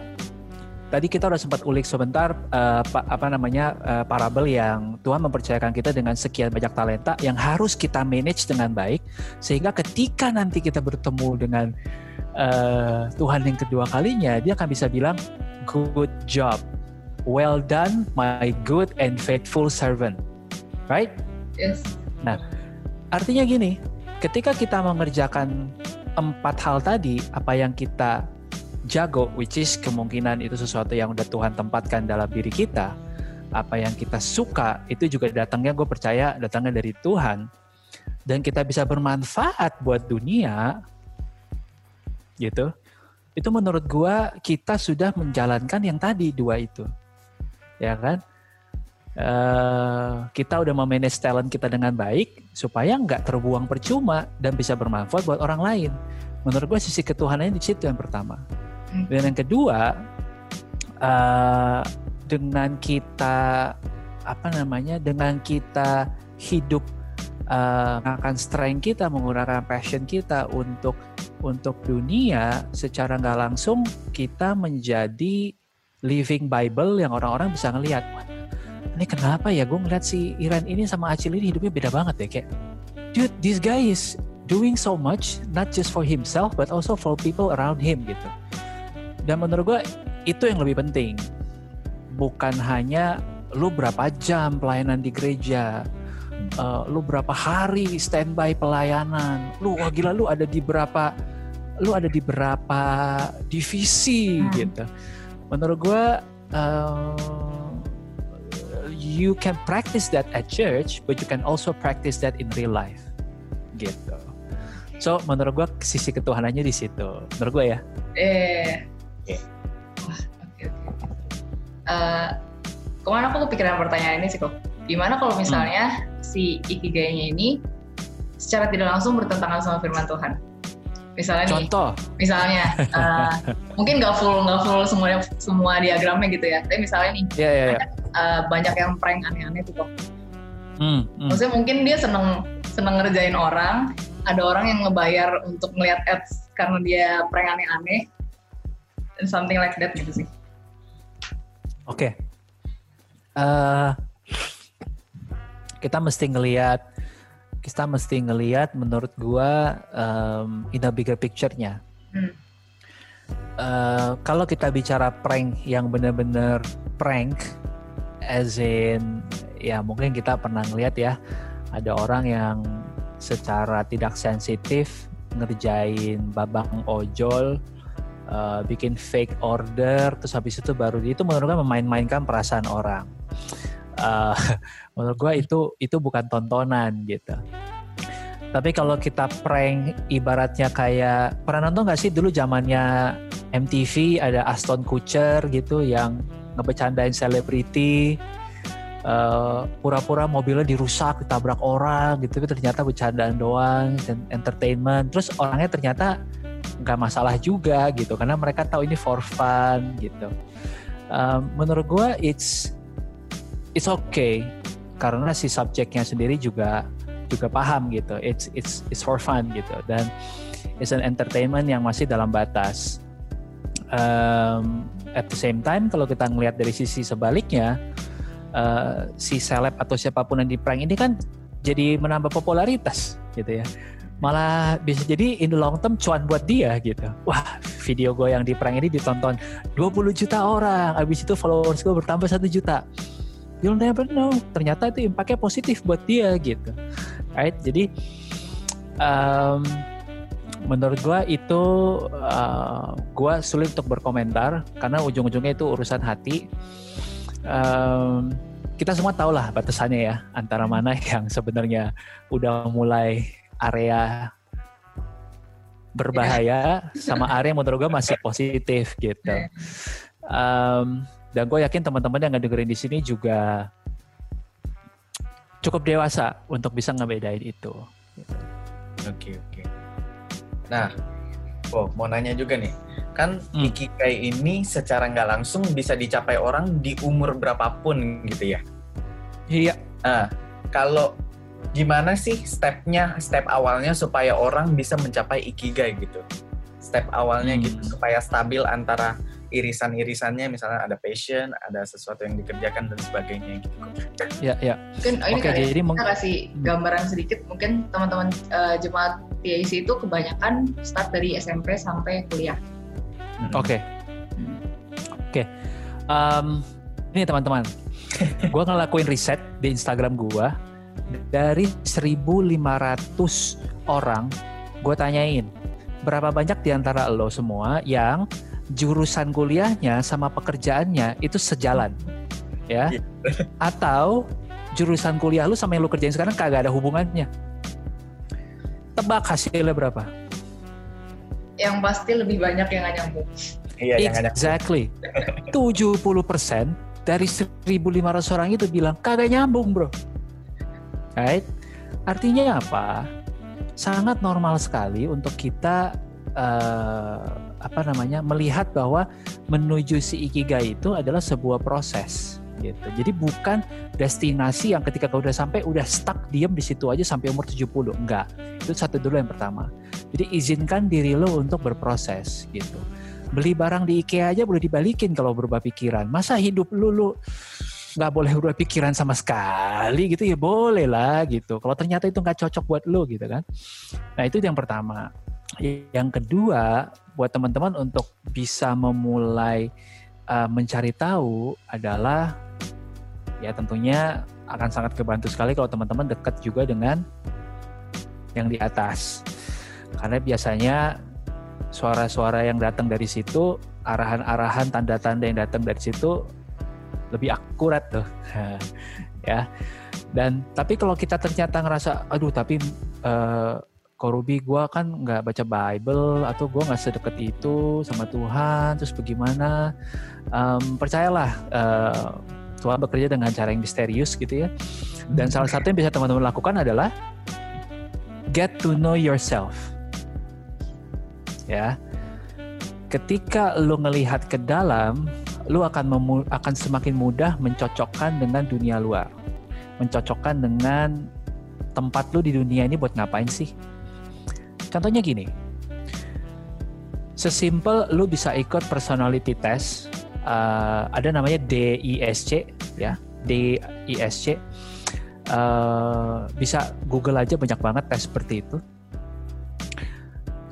tadi kita udah sempat ulik sebentar uh, apa namanya uh, parabel yang Tuhan mempercayakan kita dengan sekian banyak talenta yang harus kita manage dengan baik sehingga ketika nanti kita bertemu dengan uh, Tuhan yang kedua kalinya dia akan bisa bilang good job. Well done my good and faithful servant. Right? Yes. Nah artinya gini ketika kita mengerjakan empat hal tadi apa yang kita jago, which is kemungkinan itu sesuatu yang udah Tuhan tempatkan dalam diri kita. Apa yang kita suka itu juga datangnya gue percaya datangnya dari Tuhan. Dan kita bisa bermanfaat buat dunia, gitu. Itu menurut gue kita sudah menjalankan yang tadi dua itu, ya kan? Uh, kita udah memanage talent kita dengan baik supaya nggak terbuang percuma dan bisa bermanfaat buat orang lain. Menurut gue sisi ketuhanannya di situ yang pertama. Dan yang kedua, uh, dengan kita apa namanya, dengan kita hidup uh, akan strength kita, menggunakan passion kita untuk untuk dunia, secara nggak langsung kita menjadi living Bible yang orang-orang bisa ngelihat. Ini kenapa ya gue ngeliat si Iran ini sama Acil ini hidupnya beda banget ya kayak, dude, this guy is doing so much not just for himself but also for people around him gitu. Dan menurut gue itu yang lebih penting. Bukan hanya lu berapa jam pelayanan di gereja, uh, lu berapa hari standby pelayanan, lu wah gila lu ada di berapa lu ada di berapa divisi hmm. gitu. Menurut gue uh, you can practice that at church, but you can also practice that in real life gitu. So menurut gue sisi ketuhanannya di situ. Menurut gue ya. Eh Oke. Wah, oke oke. Uh, ke mana aku kepikiran pertanyaan ini sih kok? Gimana kalau misalnya hmm. si ikigainya ini secara tidak langsung bertentangan sama firman Tuhan? Misalnya Contoh. nih, misalnya uh, mungkin nggak full nggak full semuanya semua diagramnya gitu ya. Tapi misalnya nih, yeah, yeah, yeah. Uh, banyak yang prank aneh-aneh tuh kok. Hmm, hmm. Maksudnya mungkin dia seneng seneng ngerjain orang, ada orang yang ngebayar untuk ngeliat ads karena dia prank aneh-aneh, something like that gitu sih. Oke. Okay. Uh, eh, kita mesti ngelihat kita mesti ngelihat menurut gua um, in a bigger picture-nya. Hmm. Uh, kalau kita bicara prank yang benar-benar prank as in ya mungkin kita pernah ngelihat ya ada orang yang secara tidak sensitif ngerjain babang ojol uh, bikin fake order terus habis itu baru itu menurut gue memain-mainkan perasaan orang. Uh, menurut gue itu itu bukan tontonan gitu. Tapi kalau kita prank ibaratnya kayak pernah nonton gak sih dulu zamannya MTV ada Aston Kutcher gitu yang ngebecandain selebriti uh, pura-pura mobilnya dirusak ditabrak orang gitu tapi ternyata bercandaan doang dan entertainment. Terus orangnya ternyata nggak masalah juga gitu karena mereka tahu ini for fun gitu. Um, menurut gue it's it's okay karena si subjeknya sendiri juga juga paham gitu. It's it's it's for fun gitu. Dan it's an entertainment yang masih dalam batas. Um, at the same time kalau kita ngelihat dari sisi sebaliknya uh, si seleb atau siapa pun yang di prank ini kan jadi menambah popularitas gitu ya malah bisa jadi in the long term cuan buat dia gitu. Wah, video gue yang di prank ini ditonton 20 juta orang, habis itu followers gue bertambah satu juta. You'll never know. Ternyata itu impactnya positif buat dia gitu. Right? Jadi um, menurut gue itu uh, gue sulit untuk berkomentar karena ujung-ujungnya itu urusan hati. Um, kita semua tahu lah batasannya ya antara mana yang sebenarnya udah mulai area berbahaya sama area yang menurut gue masih positif gitu. Um, dan gue yakin teman-teman yang ngedengerin di sini juga cukup dewasa untuk bisa ngebedain itu. Oke oke. Nah, oh mau nanya juga nih, kan hmm. ikigai ini secara nggak langsung bisa dicapai orang di umur berapapun gitu ya? Iya. Nah, kalau gimana sih stepnya, step awalnya supaya orang bisa mencapai ikigai gitu? Step awalnya hmm. gitu supaya stabil antara irisan-irisannya misalnya ada passion, ada sesuatu yang dikerjakan dan sebagainya gitu. Ya, ya. Mungkin oh, ini Oke, kali ya, jadi kita kasih gambaran sedikit. Mungkin teman-teman eh, jemaat TIC itu kebanyakan start dari SMP sampai kuliah. Mm. Oke. Oke. Em, ini teman-teman. gua ngelakuin riset di Instagram gua dari 1500 orang gue tanyain berapa banyak di antara lo semua yang jurusan kuliahnya sama pekerjaannya itu sejalan ya Iya. atau jurusan kuliah lu sama yang lu kerjain sekarang kagak ada hubungannya tebak hasilnya berapa Yang pasti lebih banyak yang nggak nyambung. Iya, yang ada Exactly. 70% dari 1.500 orang itu bilang kagak nyambung bro. Right? Artinya apa? Sangat normal sekali untuk kita eh, apa namanya melihat bahwa menuju si ikigai itu adalah sebuah proses gitu. Jadi bukan destinasi yang ketika kau udah sampai udah stuck diem di situ aja sampai umur 70. Enggak. Itu satu dulu yang pertama. Jadi izinkan diri lo untuk berproses gitu. Beli barang di IKEA aja boleh dibalikin kalau berubah pikiran. Masa hidup lu lu nggak boleh berubah pikiran sama sekali gitu ya boleh lah gitu. Kalau ternyata itu nggak cocok buat lu gitu kan. Nah itu yang pertama. Yang kedua buat teman-teman untuk bisa memulai uh, mencari tahu adalah ya tentunya akan sangat kebantu sekali kalau teman-teman dekat juga dengan yang di atas. Karena biasanya suara-suara yang datang dari situ, arahan-arahan, tanda-tanda yang datang dari situ lebih akurat tuh. ya. Dan tapi kalau kita ternyata ngerasa, aduh tapi uh, Korubi gue kan nggak baca Bible atau gue nggak sedekat itu sama Tuhan, terus bagaimana? Um, percayalah, uh, Tuhan bekerja dengan cara yang misterius gitu ya. Dan salah satu yang bisa teman-teman lakukan adalah get to know yourself. Ya. Ketika lu ngelihat ke dalam, lu akan akan semakin mudah mencocokkan dengan dunia luar. Mencocokkan dengan tempat lu di dunia ini buat ngapain sih? Contohnya gini. Sesimpel lu bisa ikut personality test uh, ada namanya DISC ya. DISC uh, bisa Google aja banyak banget tes seperti itu.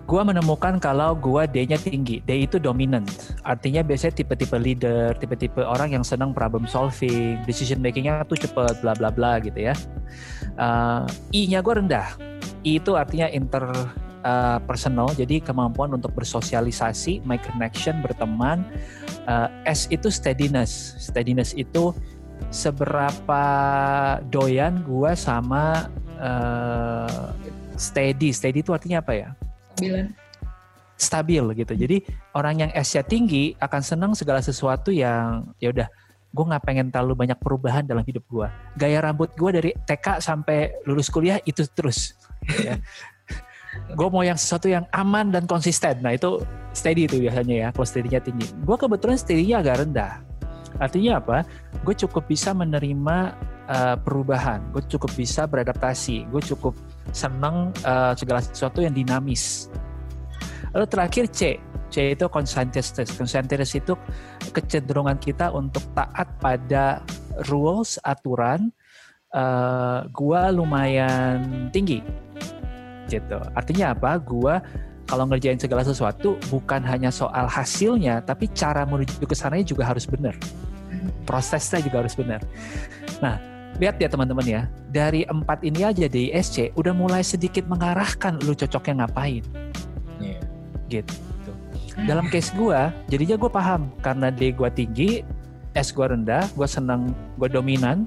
Gua menemukan kalau gua D-nya tinggi. D itu dominant. Artinya biasanya tipe-tipe leader tipe-tipe orang yang senang problem solving decision makingnya tuh cepet bla bla bla gitu ya. Uh, I-nya gua rendah. I itu artinya inter uh, personal jadi kemampuan untuk bersosialisasi make connection berteman Uh, S itu steadiness. Steadiness itu seberapa doyan gua sama uh, steady. Steady itu artinya apa ya? Bilang. Stabil gitu. Jadi orang yang S-nya tinggi akan senang segala sesuatu yang ya udah gue nggak pengen terlalu banyak perubahan dalam hidup gue. Gaya rambut gue dari TK sampai lulus kuliah itu terus. Ya. Gue mau yang sesuatu yang aman dan konsisten. Nah itu steady itu biasanya ya, kalau steady-nya tinggi. Gue kebetulan steady-nya agak rendah. Artinya apa? Gue cukup bisa menerima uh, perubahan. Gue cukup bisa beradaptasi. Gue cukup senang uh, segala sesuatu yang dinamis. Lalu terakhir C. C itu conscientiousness. Conscientiousness itu kecenderungan kita untuk taat pada rules, aturan. Uh, gua lumayan tinggi gitu. Artinya apa? Gua kalau ngerjain segala sesuatu bukan hanya soal hasilnya, tapi cara menuju ke sana juga harus benar. Prosesnya juga harus benar. Nah, lihat ya teman-teman ya, dari empat ini aja di ISC udah mulai sedikit mengarahkan lu cocoknya ngapain. Iya. Gitu. Dalam case gua, jadinya gue paham karena D gua tinggi, S gua rendah, gua senang, gua dominan,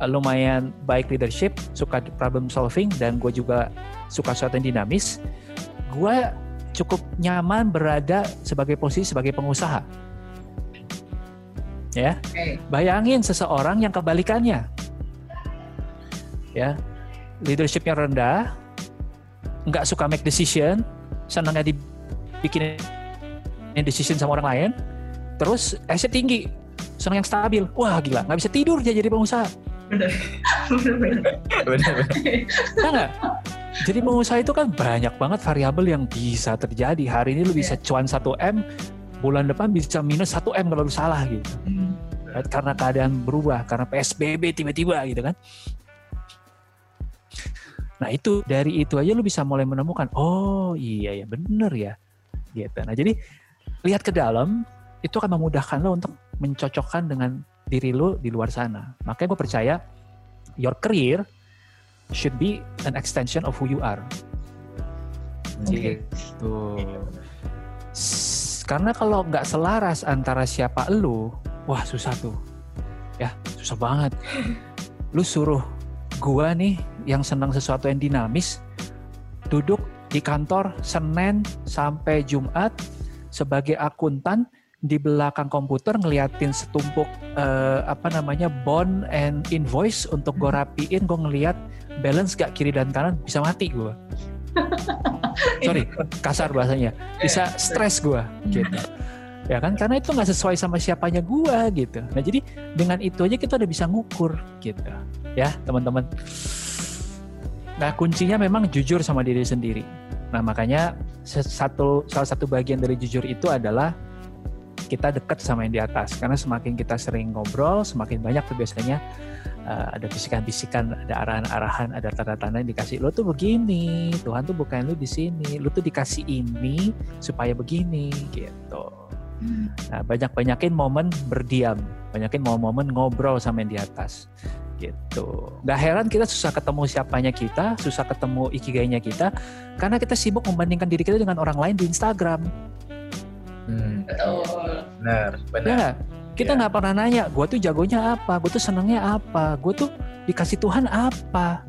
lumayan baik leadership, suka problem solving, dan gue juga suka sesuatu yang dinamis, gue cukup nyaman berada sebagai posisi sebagai pengusaha. Ya, Oke. bayangin seseorang yang kebalikannya, ya, leadershipnya rendah, nggak suka make decision, senangnya dibikin decision sama orang lain, terus S tinggi, senang yang stabil, wah gila, nggak bisa tidur dia jadi pengusaha. Benar-benar. Nah nggak? Jadi pengusaha itu kan banyak banget variabel yang bisa terjadi. Hari ini lu bisa cuan 1 M, bulan depan bisa minus 1 M kalau lu salah gitu. Hmm. Karena keadaan berubah, karena PSBB tiba-tiba gitu kan. Nah itu dari itu aja lu bisa mulai menemukan, oh iya ya bener ya. Gitu. Nah jadi lihat ke dalam itu akan memudahkan lo untuk mencocokkan dengan diri lo di luar sana. Makanya gue percaya your career should be an extension of who you are. Okay. Gitu. Karena kalau nggak selaras antara siapa lu, wah susah tuh. Ya, susah banget. Lu suruh gua nih yang senang sesuatu yang dinamis, duduk di kantor Senin sampai Jumat sebagai akuntan di belakang komputer ngeliatin setumpuk uh, apa namanya bond and invoice untuk gue rapiin gue ngeliat balance gak kiri dan kanan bisa mati gue sorry kasar bahasanya. Bisa stres gue gitu. Ya kan karena itu nggak sesuai sama siapanya gue gitu. Nah jadi dengan itu aja kita udah bisa ngukur gitu. Ya teman-teman. Nah kuncinya memang jujur sama diri sendiri. Nah makanya satu salah satu bagian dari jujur itu adalah kita dekat sama yang di atas karena semakin kita sering ngobrol semakin banyak tuh biasanya uh, ada bisikan-bisikan ada arahan-arahan ada tanda-tanda yang dikasih lo tuh begini Tuhan tuh bukan lo di sini lo tuh dikasih ini supaya begini gitu hmm. nah banyak-banyakin momen berdiam banyakin momen-momen ngobrol sama yang di atas gitu. Gak heran kita susah ketemu siapanya kita, susah ketemu ikigainya kita, karena kita sibuk membandingkan diri kita dengan orang lain di Instagram. Hmm. Betul. Benar, benar. Ya, kita iya. nggak ya. pernah nanya, gue tuh jagonya apa, gue tuh senangnya apa, gue tuh dikasih Tuhan apa.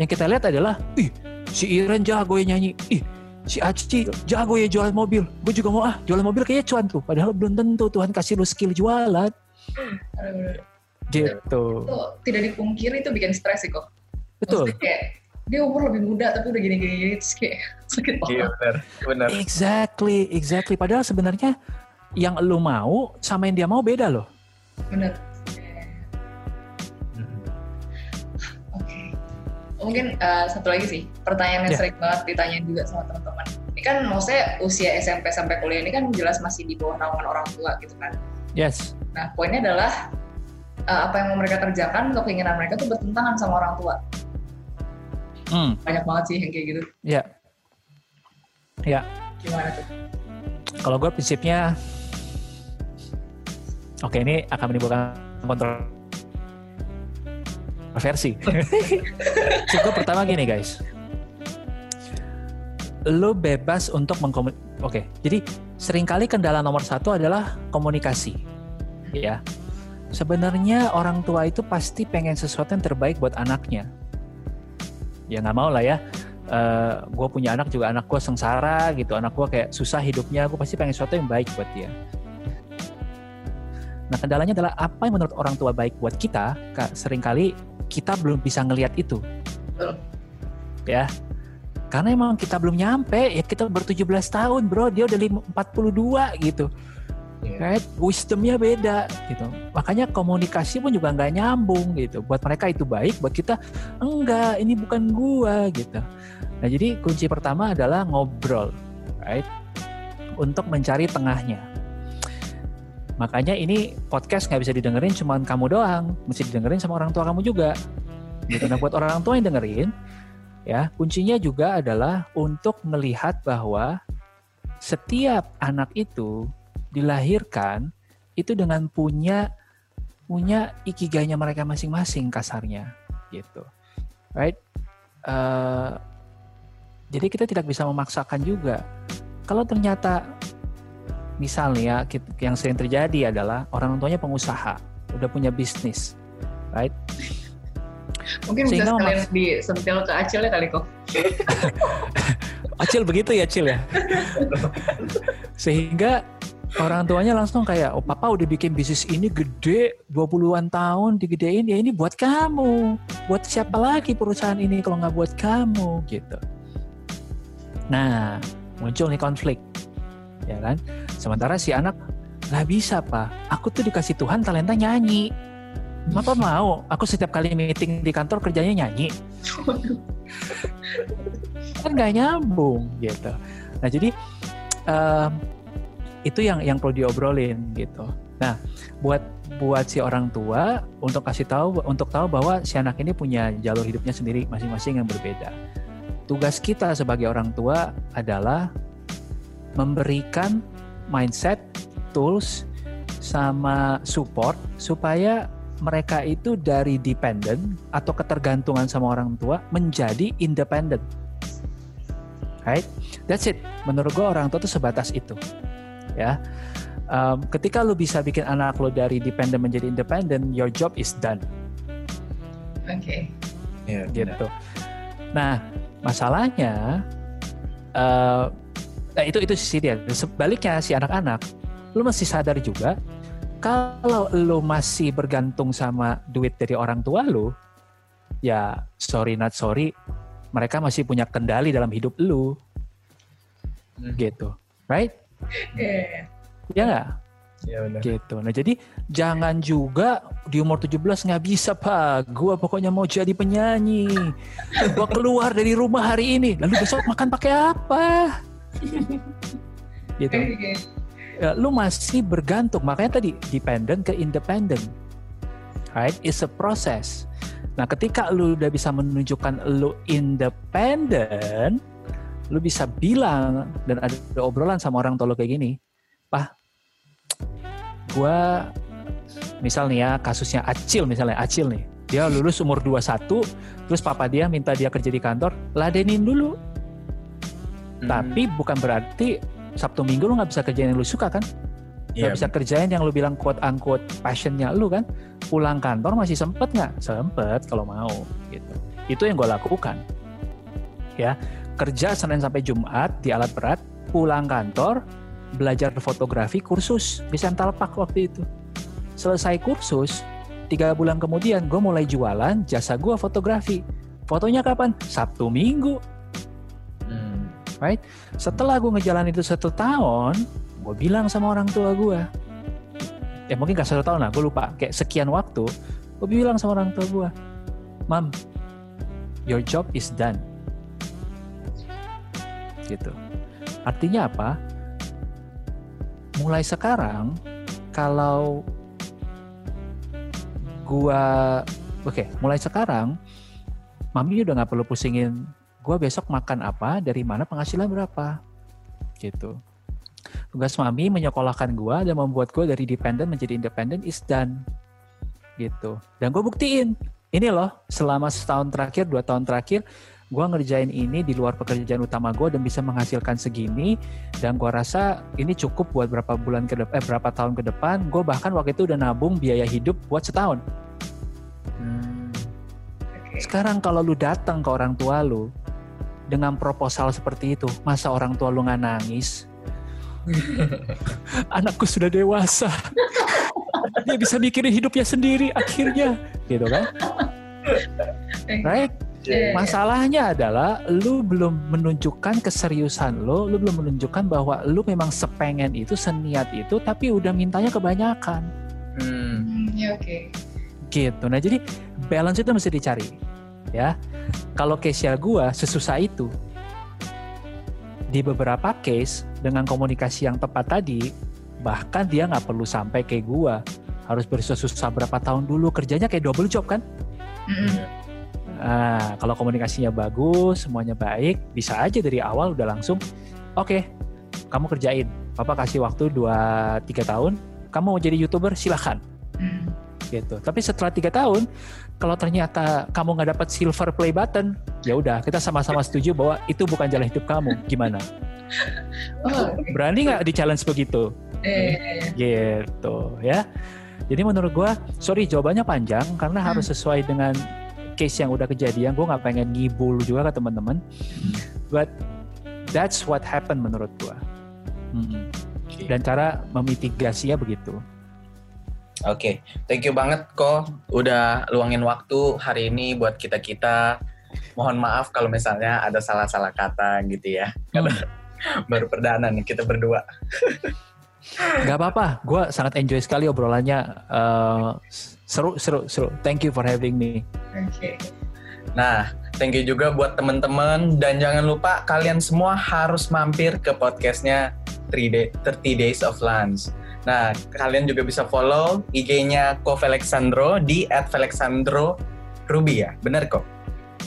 Yang kita lihat adalah, ih si Iren jago ya nyanyi, ih si Aci jago ya jual mobil, gue juga mau ah jual mobil kayaknya cuan tuh, padahal belum tentu Tuhan kasih lu skill jualan. Gitu. Itu, tidak dipungkiri itu bikin stres sih kok. Betul. Maksudnya kayak dia umur lebih muda tapi udah gini-gini terus kayak sakit banget. Iya benar, benar. Exactly, exactly. Padahal sebenarnya yang lu mau sama yang dia mau beda loh. Benar. Oke. Mungkin uh, satu lagi sih, pertanyaan yang yeah. sering banget ditanya juga sama teman-teman. Ini kan maksudnya usia SMP sampai kuliah ini kan jelas masih di bawah naungan orang tua gitu kan. Yes. Nah, poinnya adalah uh, apa yang mau mereka kerjakan untuk keinginan mereka tuh bertentangan sama orang tua Hmm. Banyak banget sih yang kayak gitu. Iya. Iya. Gimana tuh? Kalau gue prinsipnya, oke ini akan menimbulkan kontroversi. Cukup pertama gini guys, lo bebas untuk mengkomunikasi. Oke, jadi sering kali kendala nomor satu adalah komunikasi. Ya, sebenarnya orang tua itu pasti pengen sesuatu yang terbaik buat anaknya ya nggak mau lah ya. Uh, eh, gue punya anak juga anak gue sengsara gitu. Anak gue kayak susah hidupnya. Gue pasti pengen sesuatu yang baik buat dia. Nah kendalanya adalah apa yang menurut orang tua baik buat kita kak sering kali kita belum bisa ngelihat itu. Ya. Karena emang kita belum nyampe ya kita baru 17 tahun bro. Dia udah 42 gitu yeah. right? Wisdomnya beda gitu. Makanya komunikasi pun juga nggak nyambung gitu. Buat mereka itu baik buat kita enggak ini bukan gua gitu. Nah jadi kunci pertama adalah ngobrol right? Untuk mencari tengahnya. Makanya ini podcast nggak bisa didengerin cuma kamu doang. Mesti didengerin sama orang tua kamu juga. Gitu. Nah buat orang tua yang dengerin ya kuncinya juga adalah untuk melihat bahwa setiap anak itu dilahirkan itu dengan punya punya ikigainya mereka masing-masing kasarnya gitu. Right? Uh, jadi kita tidak bisa memaksakan juga. Kalau ternyata misalnya yang sering terjadi adalah orang tuanya pengusaha udah punya bisnis right? Mungkin Sehingga bisa sekalian disentil ke Acil ya kali kok. Acil begitu ya Acil ya? Sehingga orang tuanya langsung kayak oh papa udah bikin bisnis ini gede 20-an tahun digedein ya ini buat kamu. Buat siapa lagi perusahaan ini kalau nggak buat kamu? Gitu. Nah muncul nih konflik ya kan? Sementara si anak nggak bisa pak. Aku tuh dikasih Tuhan talenta nyanyi. Bapak mau? Aku setiap kali meeting di kantor kerjanya nyanyi. Kan nggak nyambung gitu. Nah jadi um, itu yang yang perlu diobrolin gitu. Nah, buat buat si orang tua untuk kasih tahu untuk tahu bahwa si anak ini punya jalur hidupnya sendiri masing-masing yang berbeda. Tugas kita sebagai orang tua adalah memberikan mindset, tools, sama support supaya mereka itu dari dependent atau ketergantungan sama orang tua menjadi independent. Right? That's it. Menurut gue orang tua itu sebatas itu. Ya. Um, ketika lu bisa bikin anak lo dari dependent menjadi independent, your job is done. Oke. Okay. Yeah, gitu. Nah, masalahnya uh, nah itu itu sisi dia. Sebaliknya si anak-anak, lu mesti sadar juga kalau lu masih bergantung sama duit dari orang tua lu, ya sorry not sorry, mereka masih punya kendali dalam hidup lu. Hmm. Gitu. Right? Yeah. Ya nggak? Ya benar. Gitu. Nah jadi jangan juga di umur 17 nggak bisa pak. Gua pokoknya mau jadi penyanyi. Gua keluar dari rumah hari ini. Lalu besok makan pakai apa? gitu. Ya, lu masih bergantung. Makanya tadi dependent ke independent. Right? It's a process. Nah ketika lu udah bisa menunjukkan lu independent, lu bisa bilang dan ada obrolan sama orang lu kayak gini, Pak, gue misal nih ya kasusnya Acil misalnya Acil nih dia lulus umur 21 terus papa dia minta dia kerja di kantor ladenin dulu. Hmm. tapi bukan berarti Sabtu Minggu lu nggak bisa kerjain yang lu suka kan? Nggak yeah. bisa kerjain yang lu bilang quote unquote passionnya lu kan? Pulang kantor masih sempet nggak? Sempet kalau mau gitu. Itu yang gue lakukan. Ya kerja Senin sampai Jumat di alat berat pulang kantor belajar fotografi kursus di Central Park waktu itu. Selesai kursus, tiga bulan kemudian gue mulai jualan jasa gue fotografi. Fotonya kapan? Sabtu Minggu. Hmm. Right? Setelah gue ngejalan itu satu tahun, gue bilang sama orang tua gue, ya mungkin gak satu tahun lah, gue lupa. Kayak sekian waktu, gue bilang sama orang tua gue, Mam, your job is done. Gitu. Artinya apa? mulai sekarang kalau gua oke okay, mulai sekarang mami udah nggak perlu pusingin gua besok makan apa dari mana penghasilan berapa gitu tugas mami menyekolahkan gua dan membuat gua dari dependent menjadi independent is done gitu dan gue buktiin ini loh selama setahun terakhir dua tahun terakhir gue ngerjain ini di luar pekerjaan utama gue dan bisa menghasilkan segini dan gue rasa ini cukup buat berapa bulan ke depan eh, berapa tahun ke depan. Gue bahkan waktu itu udah nabung biaya hidup buat setahun. Hmm. sekarang kalau lu datang ke orang tua lu dengan proposal seperti itu masa orang tua lu nggak nangis? Anakku sudah dewasa. Dia bisa mikirin hidupnya sendiri akhirnya gitu kan? Right Yeah. Masalahnya adalah lu belum menunjukkan keseriusan lo, lu belum menunjukkan bahwa lu memang sepengen itu, seniat itu, tapi udah mintanya kebanyakan. Hmm, ya oke. Okay. Gitu. Nah jadi balance itu mesti dicari, ya. Kalau case ya gua sesusah itu, di beberapa case dengan komunikasi yang tepat tadi, bahkan dia nggak perlu sampai kayak gua harus bersusah-susah berapa tahun dulu kerjanya kayak double job kan? Mm -hmm Nah, kalau komunikasinya bagus, semuanya baik, bisa aja dari awal udah langsung, oke, okay, kamu kerjain. Papa kasih waktu 2-3 tahun, kamu mau jadi YouTuber, silahkan. Hmm. Gitu. Tapi setelah tiga tahun, kalau ternyata kamu nggak dapat silver play button, ya udah kita sama-sama setuju bahwa itu bukan jalan hidup kamu. Gimana? Oh, okay. Berani nggak di challenge begitu? Eh. Gitu ya. Jadi menurut gue, sorry jawabannya panjang karena hmm. harus sesuai dengan case yang udah kejadian gue nggak pengen ngibul juga ke teman-teman but that's what happened menurut gue hmm. okay. dan cara memitigasinya begitu Oke, okay. thank you banget kok udah luangin waktu hari ini buat kita kita. Mohon maaf kalau misalnya ada salah-salah kata gitu ya. Hmm. baru perdana nih kita berdua. Gak apa-apa, gue sangat enjoy sekali obrolannya. Uh, seru, seru, seru. Thank you for having me. Oke. Okay. Nah, thank you juga buat teman-teman dan jangan lupa kalian semua harus mampir ke podcastnya 3, day, 30 Days of Lunch. Nah, kalian juga bisa follow IG-nya Ko Felixandro di @felixandro_ruby ya. Benar kok?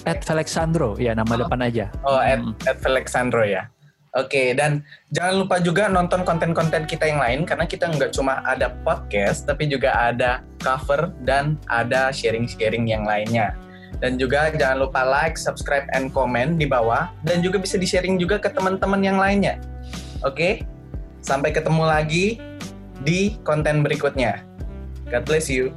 At Felixandro, ya nama oh. depan aja. Oh, at, hmm. at Felixandro ya. Oke, dan jangan lupa juga nonton konten-konten kita yang lain karena kita nggak cuma ada podcast, tapi juga ada cover dan ada sharing-sharing yang lainnya. Dan juga jangan lupa like, subscribe, and comment di bawah. Dan juga bisa di-sharing juga ke teman-teman yang lainnya. Oke, sampai ketemu lagi di konten berikutnya. God bless you.